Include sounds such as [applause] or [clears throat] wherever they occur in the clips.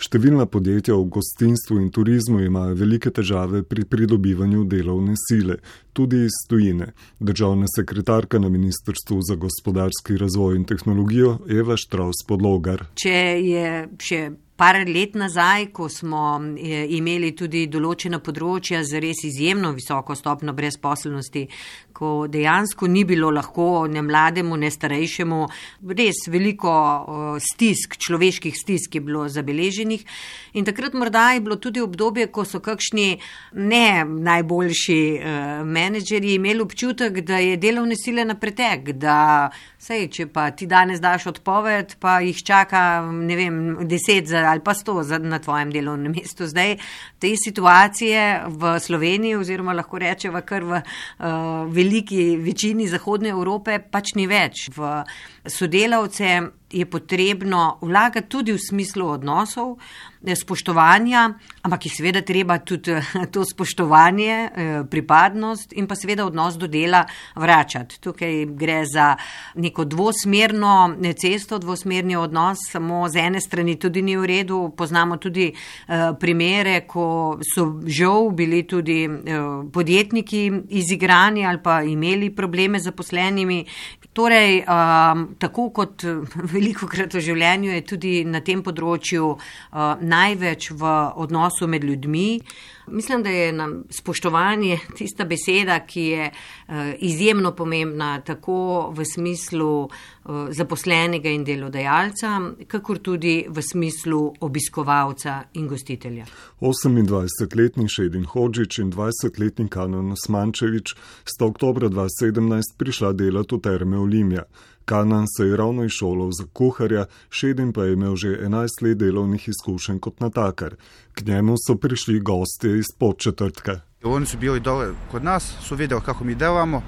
Številna podjetja v gostinstvu in turizmu imajo velike težave pri pridobivanju delovne sile, tudi iz tujine. Državna sekretarka na Ministrstvu za gospodarski razvoj in tehnologijo Eva Štraus Podlogar. Če je še par let nazaj, ko smo eh, imeli tudi določena področja z res izjemno visoko stopno brezposelnosti, ko dejansko ni bilo lahko ne mlademu, ne starejšemu, res veliko stisk, človeških stisk je bilo zabeleženih. In takrat morda je bilo tudi obdobje, ko so kakšni ne najboljši uh, menedžeri imeli občutek, da je delovne sile na pretek, da sej, če pa ti danes daš odpoved, pa jih čaka, ne vem, deset ali pa sto na tvojem delovnem mestu. Zdaj te situacije v Sloveniji oziroma lahko rečeva kar v uh, veliki večini Zahodne Evrope pač ni več. V sodelavce je potrebno vlagati tudi v smislu odnosov, eh, spoštovanja, ampak je seveda treba tudi eh, to spoštovanje, eh, pripadnost in pa seveda odnos do dela vračati. Tukaj gre za neko dvosmerno cesto, dvosmerni odnos, samo z ene strani tudi ni v redu. Poznamo tudi primere, ko so žal bili tudi podjetniki izigrani ali pa imeli probleme z zaposlenimi. Torej, tako kot veliko krat v življenju je tudi na tem področju uh, največ v odnosu med ljudmi. Mislim, da je nam spoštovanje tista beseda, ki je uh, izjemno pomembna tako v smislu uh, zaposlenega in delodajalca, kakor tudi v smislu obiskovalca in gostitelja. 28-letni Šedin Hodžič in 20-letni Kanon Osmančevič sta oktober 2017 prišla delati v terme Olimja. Kanan se je ravno izšolal za kuharja, Šedin pa je imel že 11 let delovnih izkušenj kot natakar. K njemu so prišli gostje iz podčetrtka. Oni so bili dole kod nas, so videli, kako mi delamo,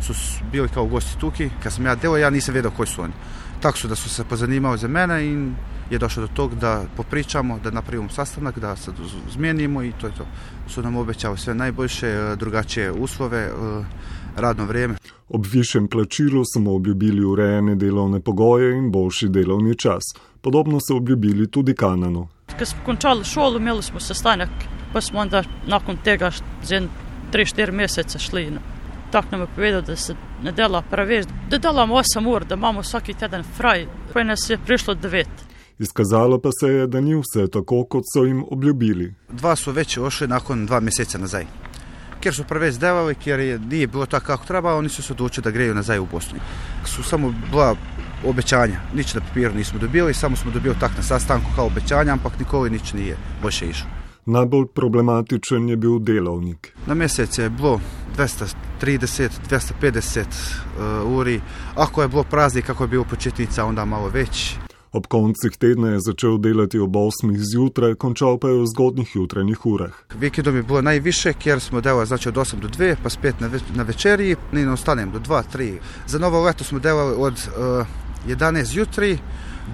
so bili kao gosti tukaj. Kad sem ja delal, ja nisem vedel, koji su oni. Tako su da su se pozanimali za mene in je došlo do tog da popričamo, da napravimo sastanak, da se zmenimo i to je to. Su nam obećali sve najboljše, drugačije uslove, radno vrijeme. Ob višjem plačilu smo obljubili urejene delovne pogoje in boljši delovni čas. Podobno so obljubili tudi Kananu. Ko smo končali šolo, imeli smo sestanek, pa smo onda nakon tega za 3-4 mesece šli. No. Tako nam je povedal, da se ne dela preveč, da delamo 8 ur, da imamo vsaki teden fraj, pa nas je prišlo 9. Izkazalo pa se je, da ni vse tako, kot so jim obljubili. Dva so već ošli nakon dva meseca nazaj ker so preveč delali, ker je, nije bilo tako kako treba, oni su se odlučili da greju nazaj u Bosnu. Su samo bila obećanja, nič na papiru nismo dobili, samo smo dobili tak na sastanku kao obećanja, ampak nikoli nič nije boljše išlo. Najbolj problematičen je bil delovnik. Na mesec je bilo 230-250 uh, uri, ako je bilo praznik, kako je bilo početnica, onda malo već. Ob koncih tedna je začel delati ob 8 zjutraj, končal pa je v zgodnjih jutranjih urah. Vikendom je bilo najviše, ker smo delali znači od 8 do 2, pa spet na, več, na večerji, in ostanem do 2, 3. Za novo leto smo delali od uh, 11 zjutraj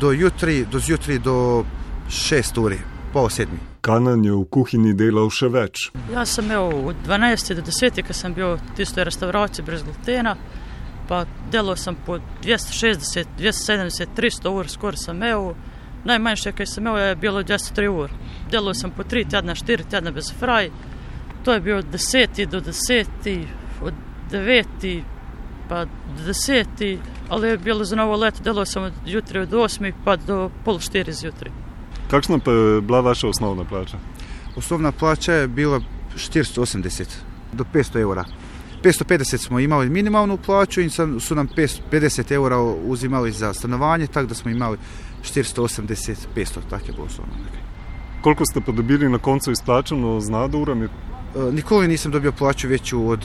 do jutri, do zjutraj do 6 uri, pol sedmi. Kanan je v kuhinji delal še več. Jaz sem imel od 12 do 10, ker sem bil v tistoj restavraciji brez glutena pa delal sem po 260, 270, 300 ur, skoraj sem imel. Najmanjše, kar sem imel, je bilo 203 ur. Delal sem po 3 tedna, 4 tedna bez fraj. To je bilo od 10 do 10, od 9 pa do 10, ali je bilo za novo leto, delal sem od jutra od 8 pa do pol 4 zjutraj. Kakšna pa je bila vaša osnovna plača? Osnovna plača je bila 480 do 500 evra. 550 smo imali minimalnu plaću i su nam 50 eura uzimali za stanovanje, tako da smo imali 480, 500, tako je bilo s Koliko ste pa dobili na koncu isplačeno z nadurami? E, nikoli nisam dobio plaću veću od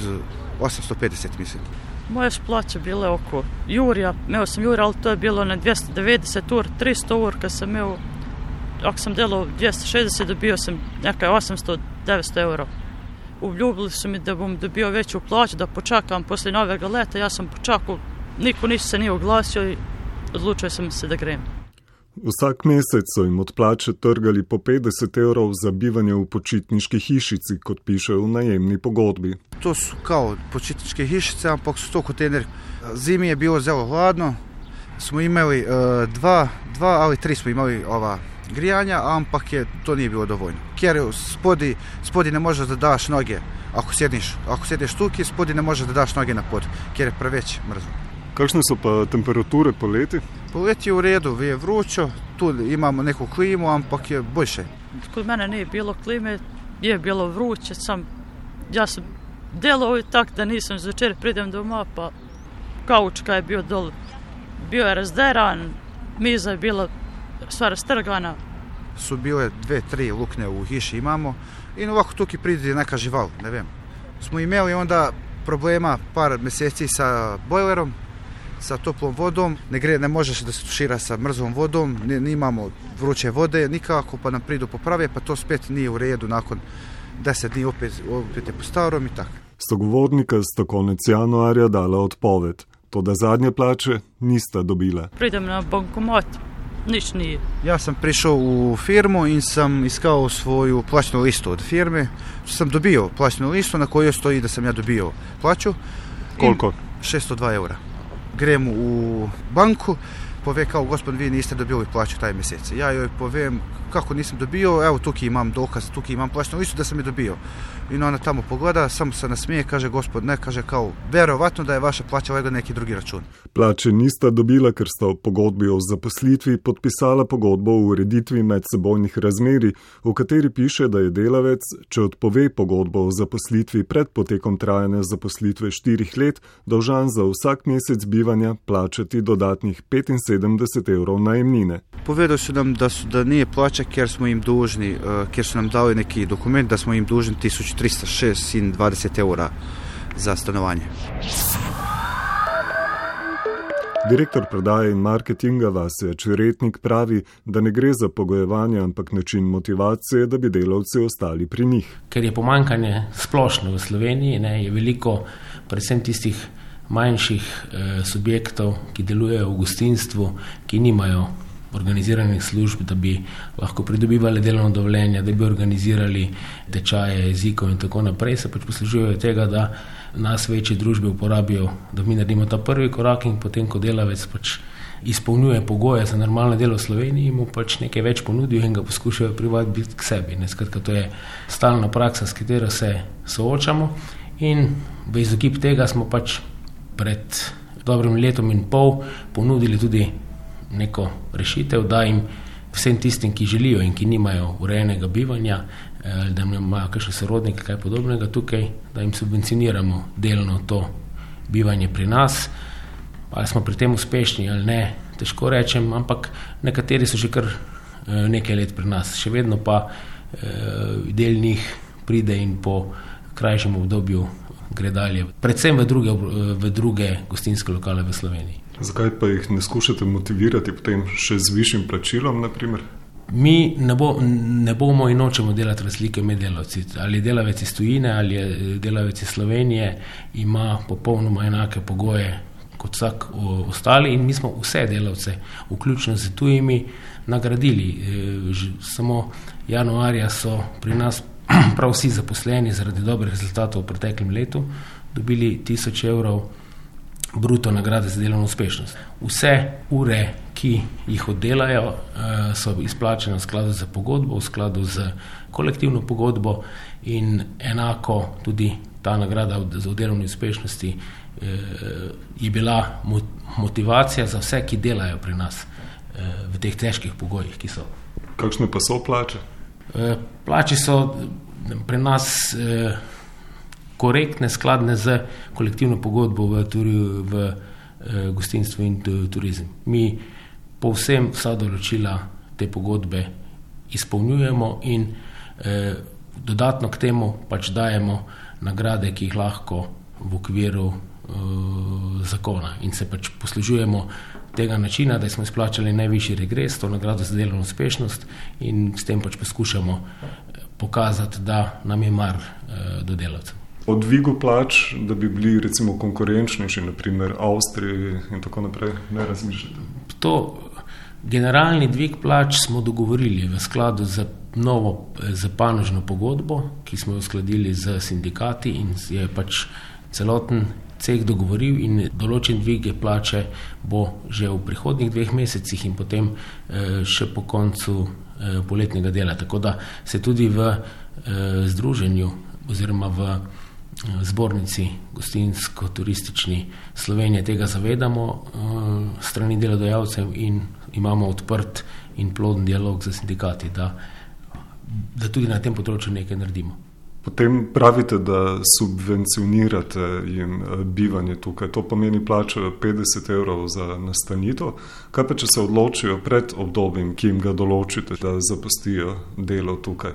850, mislim. Moje su plaće bile oko jurja, imao sam jurja, ali to je bilo na 290 ur, 300 ur, kad sam imao, ako sam delao 260, dobio sam neka 800, 900 eura obljubili su mi da bom dobio veću plaću, da počakam posle noveg leta. Ja sam počakao, niko ništa se nije oglasio i odlučio sam se da grem. Vsak mesec so jim od plače trgali po 50 evrov za bivanje v počitniški hišici, kot piše v najemni pogodbi. To so kao počitniške hišice, ampak so to kontejner. Zimi je bilo zelo hladno, smo imeli uh, dva, dva ali tri smo imeli ova grijanja, ampak je, to ni bilo dovoljno. Ker spodi, spodi ne možeš da daš noge, ako sediš, ako sediš tukaj, spodi ne možeš da daš noge na pod, ker je preveč mrzlo. Kakšne so pa temperature poleti? Poleti je v redu, je vroče, tu imamo neko klimo, ampak je boljše. Kod mene nije bilo klime, je bilo vruće, sam, ja sam delao tak da nisam zvečer pridem doma, pa kaučka je bio dol, bio je razderan, miza je bila sva rastrgana. Su bile dve, tri lukne u hiši imamo i ovako tukaj pride neka žival, ne vem. Smo imeli onda problema par meseci sa bojlerom, sa toplom vodom, ne, gre, ne možeš da se tušira sa mrzlom vodom, ne, ne imamo vruće vode nikako, pa nam pridu poprave, pa to spet nije u redu nakon 10 dni opet, opet je po starom i tako. Sogovornika sta konec januarja dala odpoved, to da zadnje plače nista dobila. Pridem na bankomat, nič nije. Ja sam prišao u firmu i sam iskao svoju plaćnu listu od firme. Sam dobio plaćnu listu na kojoj stoji da sam ja dobio plaću. Koliko? 602 eura. Grem u banku, pove kao gospod vi niste dobili plaću taj mjesec. Ja joj povem kako nisam dobio, evo tukaj imam dokaz, tukaj imam plaćnu listu da sam je dobio. I ona tamo pogleda, samo se nasmije, kaže gospod ne, kaže kao verovatno da je vaša plaća legla neki drugi račun. Plače nista dobila, ker sta v pogodbi o zaposlitvi podpisala pogodbo o ureditvi medsebojnih razmerij, v kateri piše, da je delavec, če odpove pogodbo o zaposlitvi pred potekom trajanja zaposlitve štirih let, dolžan za vsak mesec bivanja plačati dodatnih 75 evrov najemnine. Povedali su nam da, su, da nije plaća ker smo im dužni, uh, ker su nam dali neki dokument da smo im dužni 1306,20 eura za stanovanje. Direktor prodaje in marketinga Vasja Čeretnik pravi, da ne gre za pogojevanje, ampak način motivacije, da bi delavci ostali pri njih. Ker je pomankanje splošno v Sloveniji, ne, je veliko, predvsem tistih manjših eh, subjektov, ki delujejo v gostinstvu, ki nimajo organiziranih služb, da bi lahko pridobivali delovno dovoljenje, da bi organizirali tečaje jezikov in tako naprej, se pač poslužujejo tega, da nas večje družbe uporabijo, da mi naredimo ta prvi korak in potem, ko delavec pač izpolnjuje pogoje za normalno delo v Sloveniji, mu pač nekaj več ponudijo in ga poskušajo privabiti k sebi. Ne, skratka, to je stalna praksa, s katero se soočamo in v izogib tega smo pač pred dobrim letom in pol ponudili tudi neko rešitev, da jim vsem tistim, ki želijo in ki nimajo urejenega bivanja, eh, da imajo kakšne sorodnike, kaj podobnega tukaj, da jim subvencioniramo delno to bivanje pri nas. Ali smo pri tem uspešni ali ne, težko rečem, ampak nekateri so že kar eh, nekaj let pri nas, še vedno pa eh, del njih pride in po krajšem obdobju gre dalje, predvsem v druge, v druge gostinske lokale v Sloveniji. Zakaj pa jih ne skušate motivirati potem še z višjim plačilom? Naprimer? Mi ne, bo, ne bomo in nočemo delati razlike med delavci. Ali delavec iz tujine ali delavec iz Slovenije ima popolnoma enake pogoje kot vsak ostali in mi smo vse delavce, vključno z tujimi, nagradili. E, samo januarja so pri nas [clears throat] prav vsi zaposleni zaradi dobrih rezultatov v preteklem letu dobili 1000 evrov bruto nagrade za delovno uspešnost. Vse ure, ki jih oddelajo, eh, so izplačene v skladu z pogodbo, v skladu z kolektivno pogodbo in enako tudi ta nagrada za delovno uspešnosti eh, je bila motivacija za vse, ki delajo pri nas eh, v teh težkih pogojih, ki so. Kakšne pa so plače? Plači so pri nas korektne, skladne z kolektivno pogodbo v, turi, v eh, gostinstvu in turizmu. Mi povsem vsa določila te pogodbe izpolnjujemo in eh, dodatno k temu pač dajemo nagrade, ki jih lahko v okviru eh, zakona in se pač poslužujemo tega načina, da smo izplačali najvišji regres, to nagrado za delovno uspešnost in s tem pač poskušamo eh, pokazati, da nam je mar eh, do delavcev o dvigu plač, da bi bili recimo konkurenčnejši, naprimer Avstriji in tako naprej, ne razmišljate? To generalni dvig plač smo dogovorili v skladu z novo zapanožno pogodbo, ki smo jo uskladili z sindikati in je pač celoten ceh dogovoril in določen dvig plače bo že v prihodnih dveh mesecih in potem eh, še po koncu poletnega dela. Tako da se tudi v združenju oziroma v zbornici gostinsko-turistični Slovenije tega zavedamo strani delodajalcev in imamo odprt in ploden dialog z sindikati, da, da tudi na tem področju nekaj naredimo. Potem pravite, da subvencionirate jim bivanje tukaj. To pomeni, plačajo 50 evrov za nastanitev. Kaj pa, če se odločijo pred obdobjem, ki jim ga določite, da zapustijo delo tukaj?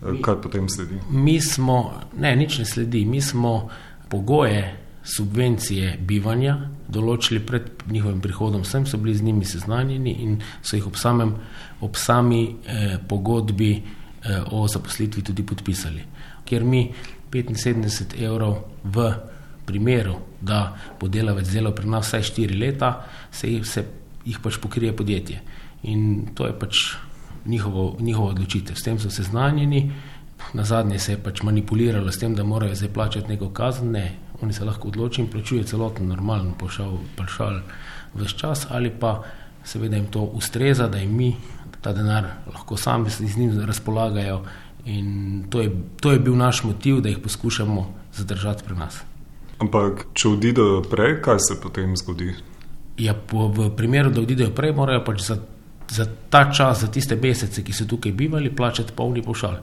Kaj potem sledi? Mi smo, ne, nič ne sledi. Mi smo pogoje subvencije bivanja določili pred njihovim prihodom. Sem so bili z njimi seznanjeni in so jih ob, samem, ob sami eh, pogodbi eh, o zaposlitvi tudi podpisali kjer mi 75 evrov v primeru, da bo delavec delal pri nas vsaj 4 leta, se jih, se jih pač pokrije podjetje. In to je pač njihovo, njihovo odločitev. S tem so seznanjeni, na zadnje se je pač manipuliralo s tem, da morajo zdaj plačati neko kazen. Ne, oni se lahko odločijo in plačujejo celoten normalen pošal, pošal vse čas ali pa seveda jim to ustreza, da jim mi ta denar lahko sami z njim razpolagajo In to je, to je bil naš motiv, da jih poskušamo zadržati pri nas. Ampak, če odidejo prej, kaj se potem zgodi? Ja, po, v primeru, da odidejo prej, morajo pač za, za ta čas, za tiste mesece, ki so tukaj bivali, plačati polni pošal.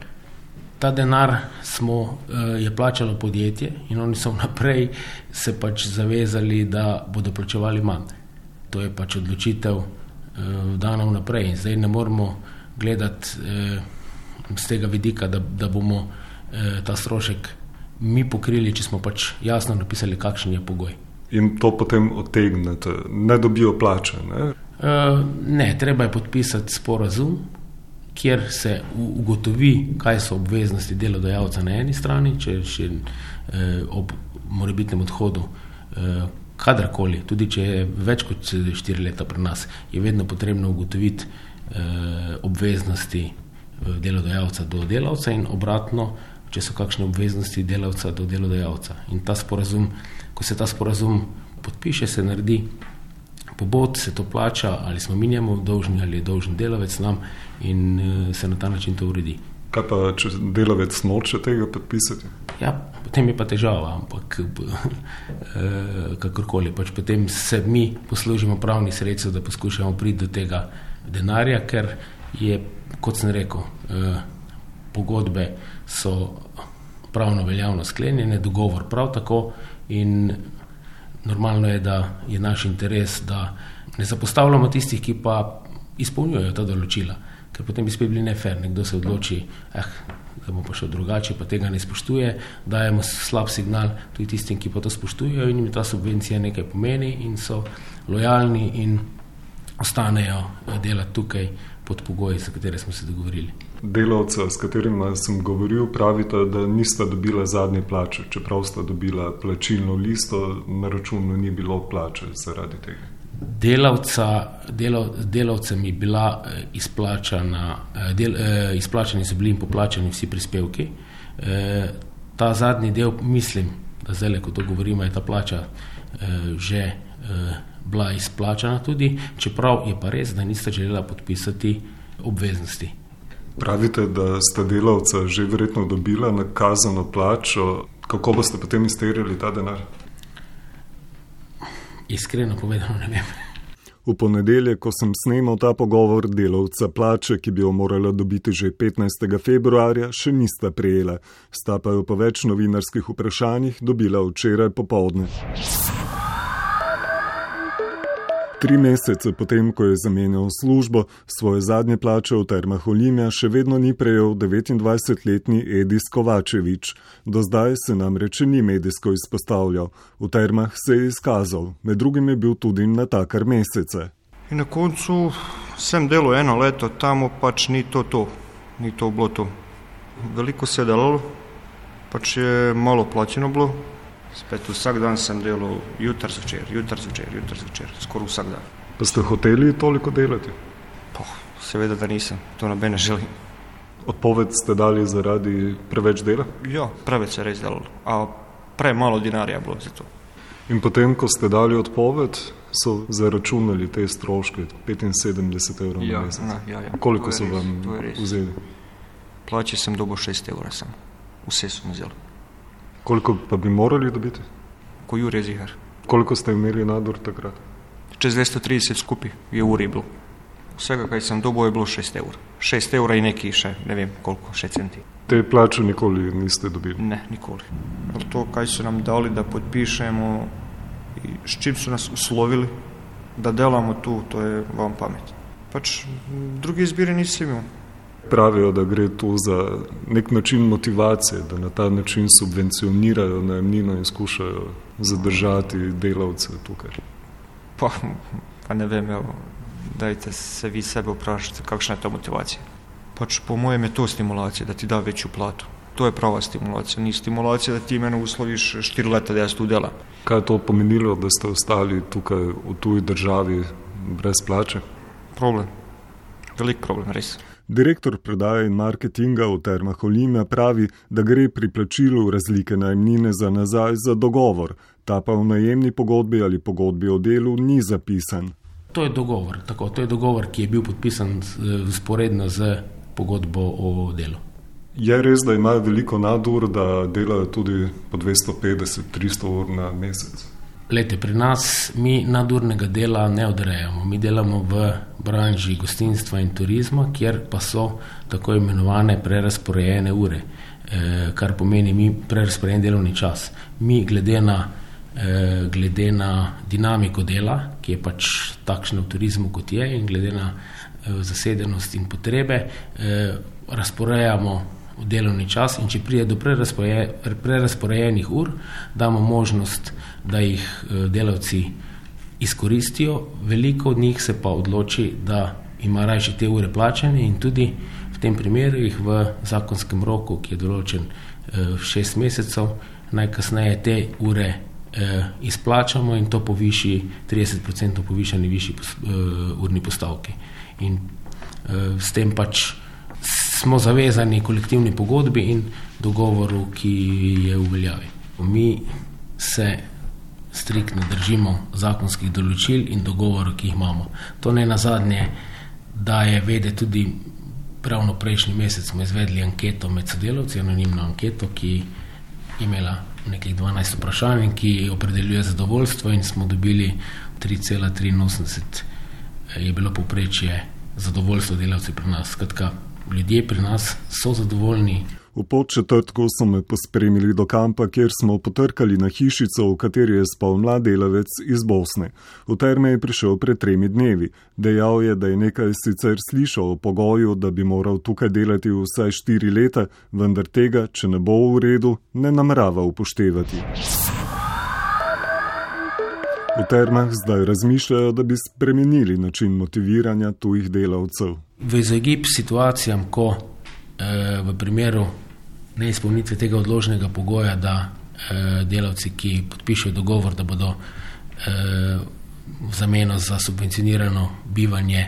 Ta denar smo, eh, je plačalo podjetje in oni so vnaprej se pač zavezali, da bodo plačevali manj. To je pač odločitev eh, dana vnaprej zdaj ne moramo gledati. Eh, z tega vidika, da, da bomo eh, ta strošek mi pokrili, če smo pač jasno napisali, kakšen je pogoj. In to potem otegnete, ne dobijo plače? Ne, eh, ne treba je podpisati sporazum, kjer se ugotovi, kaj so obveznosti delodajalca na eni strani, če še eh, ob morebitnem odhodu. Eh, Kadarkoli, tudi če je več kot 4 leta pri nas, je vedno potrebno ugotoviti eh, obveznosti delodajalca do delavca in obratno, če so kakšne obveznosti delavca do delodajalca. In ta sporazum, ko se ta sporazum podpiše, se naredi pobod, se to plača, ali smo mi njemu dolžni ali je dolžen delavec nam in eh, se na ta način to uredi. Kaj pa, če delavec noče tega podpisati? Ja, potem je pa težava, ampak eh, kakorkoli. Pač potem se mi poslužimo pravnih sredstev, da poskušamo priti do tega denarja, ker je kot sem rekel, eh, pogodbe so pravno veljavno sklenjene, dogovor prav tako in normalno je, da je naš interes, da ne zapostavljamo tistih, ki pa izpolnjujejo ta določila, ker potem bi spet bili nefer, nekdo se odloči, eh, da bo pa šel drugače, pa tega ne spoštuje, dajemo slab signal tudi tistim, ki pa to spoštujejo in jim ta subvencija nekaj pomeni in so lojalni in ostanejo eh, delati tukaj pod pogoji, za katere smo se dogovorili. Delavca, s katerima sem govoril, pravite, da nista dobila zadnje plače, čeprav sta dobila plačilno listo, na računu ni bilo plače zaradi tega. Delavca, delav, delavcem je bila eh, izplačana, eh, del, eh, izplačani so bili in poplačani vsi prispevki. Ta zadnji del, mislim, da zdaj, ko to govorimo, je ta plača že bila izplačana tudi, čeprav je pa res, da niste želela podpisati obveznosti. Pravite, da ste delavca že verjetno dobila nakazano plačo, kako boste potem izterjali ta denar? Iskreno povedano, ne vem. V ponedeljek, ko sem snemal ta pogovor, delavca plače, ki bi jo morala dobiti že 15. februarja, še nista prejela, sta pa jo po več novinarskih vprašanjih dobila včeraj popovdne. Tri mesece potem, ko je zamenjal službo, svoje zadnje plače v termah Olimja še vedno ni prejel 29-letni Edis Kovačevič. Do zdaj se nam reče ni medijsko izpostavljal. V termah se je izkazal, med drugim je bil tudi na takar mesece. In na koncu sem delal eno leto, tam pač ni to to, ni to bilo to. Veliko se je delalo, pač je malo plačeno bilo, Spet vsak dan sem delal, jutr zvečer, jutr zvečer, jutr zvečer, skoraj vsak dan. Pa ste hoteli toliko delati? Po, seveda, da nisem, to noben ne želi. Odpoved ste dali zaradi preveč dela? Ja, preveč se je res delalo, a premalo denarja bilo za to. In potem, ko ste dali odpoved, so zaračunali te stroške, 75 evrov Ja, na mesec. na, ja, ja. Koliko je so res, vam res. vzeli? Plače sem dobil 6 evrov, vse sem vzel, Koliko pa bi morali dobiti? ko Jure Zihar. Koliko ste imeli nadur takrat? Čez 230 skupaj je uri bilo. Vsega, kaj sem dobil, je bilo 6 evrov. 6 evrov in neki še, ne vem koliko, še centi. Te plače nikoli niste dobili. Ne, nikoli. To, kaj so nam dali, da podpišemo, in s čim so nas uslovili, da delamo tu, to je vam pamet. Pač m, druge izbire nisem imel. Pravijo, da gre tu za nek način motivacije, da na ta način subvencionirajo najemnino in skušajo zadržati delavce tukaj. Pa, pa ne vem, evo, dajte se vi sebe vprašati, kakšna je ta motivacija. Pač po mojem je to stimulacija, da ti da večjo plato. To je prava stimulacija, ni stimulacija, da ti mene usloviš 4 leta, da jaz tu delam. Kaj je to pomenilo, da ste ostali tukaj v tuji državi brez plače? Problem, velik problem, res. Direktor predaje in marketinga v Termah Olimja pravi, da gre pri plačilu razlike najemnine za nazaj za dogovor, ta pa v najemni pogodbi ali pogodbi o delu ni zapisan. To je dogovor, tako, to je dogovor, ki je bil podpisan sporedno z pogodbo o delu. Je res, da imajo veliko nadur, da delajo tudi po 250-300 ur na mesec. Lete, pri nas mi nadurnega dela ne odrejamo. Mi delamo v branži gostinstva in turizma, kjer pa so tako imenovane prerasporejene ure, eh, kar pomeni mi prerasporejen delovni čas. Mi glede na, eh, glede na dinamiko dela, ki je pač takšna v turizmu, kot je, in glede na eh, zasedenost in potrebe, eh, razporejamo v delovni čas in če pride do prerasporeje, prerasporejenih ur, damo možnost, da jih eh, delavci izkoristijo, veliko od njih se pa odloči, da ima raje te ure plačene in tudi v tem primeru jih v zakonskem roku, ki je določen eh, šest mesecev, najkasneje te ure eh, izplačamo in to poviši 30% povišani višji urni postavki. In s tem pač smo zavezani kolektivni pogodbi in dogovoru, ki je v veljavi. Mi se striktno držimo zakonskih določil in dogovorov, ki jih imamo. To ne na zadnje, da je vede tudi pravno prejšnji mesec smo izvedli anketo med sodelavci, anonimno anketo, ki je imela nekih 12 vprašanj in ki opredeljuje zadovoljstvo in smo dobili 3,83 je bilo povprečje zadovoljstvo delavcev pri nas. Skratka, ljudje pri nas so zadovoljni. V podčetrtku so me pospremili do kampa, kjer smo potrkali na hišico, v kateri je spal mlad delavec iz Bosne. V terme je prišel pred tremi dnevi. Dejal je, da je nekaj sicer slišal o pogoju, da bi moral tukaj delati vsaj štiri leta, vendar tega, če ne bo v redu, ne namerava upoštevati. V termah zdaj razmišljajo, da bi spremenili način motiviranja tujih delavcev. V izogib situacijam, ko eh, v primeru neizpolnitve tega odložnega pogoja, da eh, delavci, ki podpišejo dogovor, da bodo eh, v zameno za subvencionirano bivanje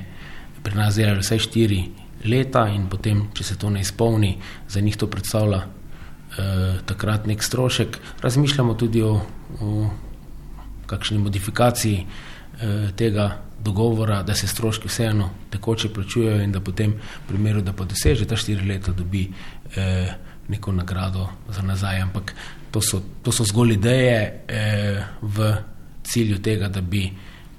pri nas delali vsaj štiri leta in potem, če se to ne izpolni, za njih to predstavlja eh, takrat nek strošek, razmišljamo tudi o, o kakšni modifikaciji eh, tega dogovora, da se stroški vseeno tekoče plačujejo in da potem, v primeru, da pa doseže ta štiri leta, dobi eh, neko nagrado za nazaj. Ampak to so, to so zgolj ideje eh, v cilju tega, da bi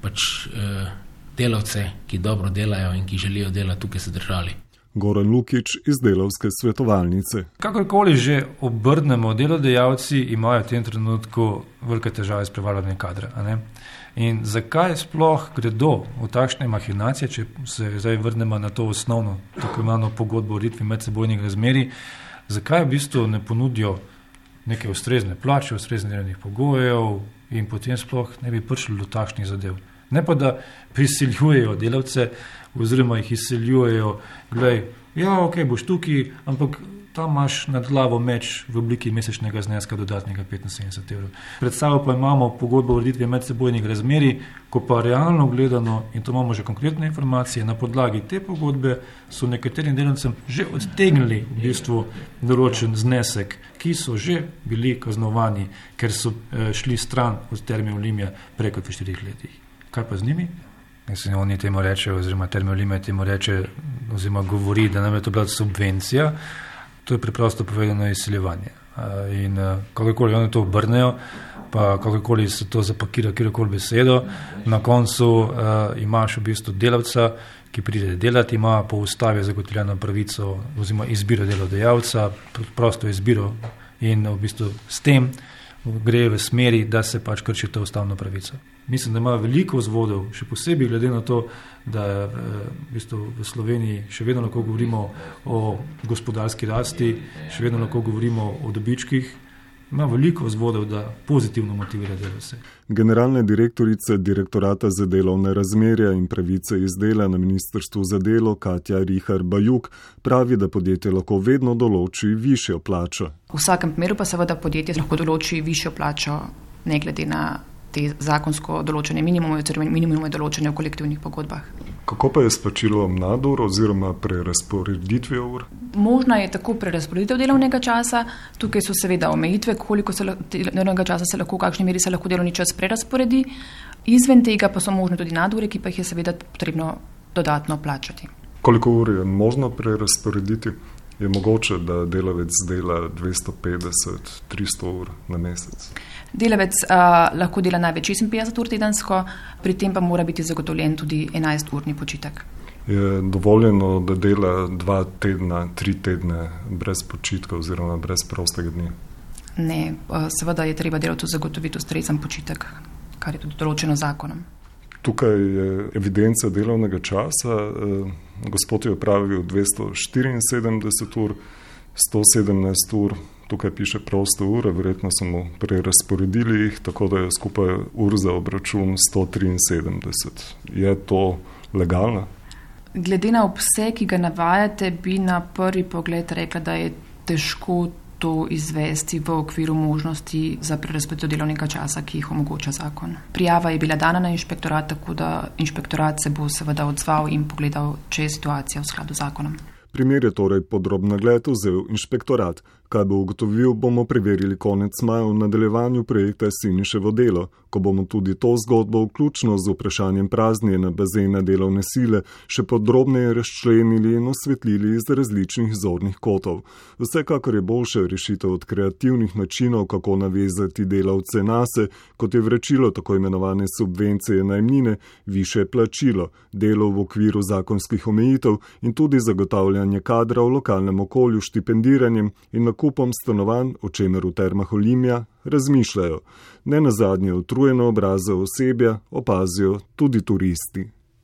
pač eh, delavce, ki dobro delajo in ki želijo delati tukaj, se držali. Goran Lukič iz delovske svetovalnice. Kakorkoli že obrnemo, delodajalci imajo v tem trenutku velike težave s prevaranjem kadra. In zakaj sploh gredo v takšne mahinacije, če se zdaj vrnemo na to osnovno, tako imenovano pogodbo o ritmi medsebojnih razmerij, zakaj v bistvu ne ponudijo neke ustrezne plače, ustrezne delovnih pogojev in potem sploh ne bi prišli do takšnih zadev. Ne pa da prisiljujejo delavce, oziroma jih izseljujejo, gledaj, ja, ok, boš tukaj, ampak tam imaš nad glavo meč v obliki mesečnega zneska dodatnega 75 evrov. Pred sabo pa imamo pogodbo o ureditvi medsebojnih razmerij, ko pa realno gledano, in to imamo že konkretne informacije, na podlagi te pogodbe so nekaterim delavcem že odtegnili v bistvu določen znesek, ki so že bili kaznovani, ker so eh, šli stran od termina Olimja preko v štirih letih. Kaj pa z njimi? Mislim, oni temu rečejo, oziroma termolime temu reče, oziroma govori, da nam je to bila subvencija, to je preprosto povedano izsiljevanje. In kakorkoli oni to obrnejo, pa kakorkoli se to zapakira, kjerkoli besedo, na koncu uh, imaš v bistvu delavca, ki pride delati, ima po ustavi zagotovljeno pravico oziroma izbiro delodajalca, prosto izbiro in v bistvu s tem gre v smeri, da se pač krči to ustavno pravico. Mislim, da ima veliko vzvodov, še posebej glede na to, da eh, v, bistvu v Sloveniji še vedno lahko govorimo o gospodarski rasti, še vedno lahko govorimo o dobičkih, ima veliko vzvodov, da pozitivno motivira delavce. Generalna direktorica direktorata za delovne razmerja in pravice iz dela na Ministrstvu za delo Katja Rihar Bajuk pravi, da podjetje lahko vedno določi višjo plačo. V vsakem primeru pa seveda podjetje lahko določi višjo plačo, ne glede na te zakonsko določene minimume, oziroma minimume določene v kolektivnih pogodbah. Kako pa je s plačilom nadur oziroma prerasporeditvijo ur? Možna je tako prerasporeditev delovnega časa, tukaj so seveda omejitve, koliko se delovnega časa se lahko, v kakšni meri se lahko delovni čas prerasporedi, izven tega pa so možne tudi nadure, ki pa jih je seveda potrebno dodatno plačati. Koliko ur je možno prerasporediti? Je mogoče, da delavec dela 250-300 ur na mesec? Delavec uh, lahko dela največ 56 ur tedensko, pri tem pa mora biti zagotovljen tudi 11-urni počitek. Je dovoljeno, da dela dva tedna, tri tedne brez počitka oziroma brez prostega dne? Ne, seveda je treba delavcu zagotoviti ustrezen počitek, kar je tudi določeno zakonom. Tukaj je evidenca delovnega časa. Gospod je opravil 274 ur, 117 ur tukaj piše proste ure, verjetno smo prerasporedili jih, tako da je skupaj ur za obračun 173. Je to legalno? Glede na obseg, ki ga navajate, bi na prvi pogled rekla, da je težko to izvesti v okviru možnosti za prerasporeditev delovnega časa, ki jih omogoča zakon. Prijava je bila dana na inšpektorat, tako da inšpektorat se bo seveda odzval in pogledal, če je situacija v skladu z zakonom. Primer je torej podrobno gled vzel inšpektorat. Kaj bo ugotovil, bomo preverili konec maja v nadaljevanju projekta Siniševo delo, ko bomo tudi to zgodbo, vključno z vprašanjem praznjene bazena delovne sile, še podrobneje razčlenili in osvetlili iz različnih zornih kotov. Vsekakor je boljša rešitev od kreativnih načinov, kako navezati delavce nase, kot je vračilo tako imenovane subvencije najmnine, više plačilo, delo v okviru zakonskih omejitev in tudi zagotavljanje kadra v lokalnem okolju štipendiranjem in na nakupom stanovanj, o čemer v termah Olimja razmišljajo. Ne na zadnje utrujeno obraze osebja opazijo tudi turisti.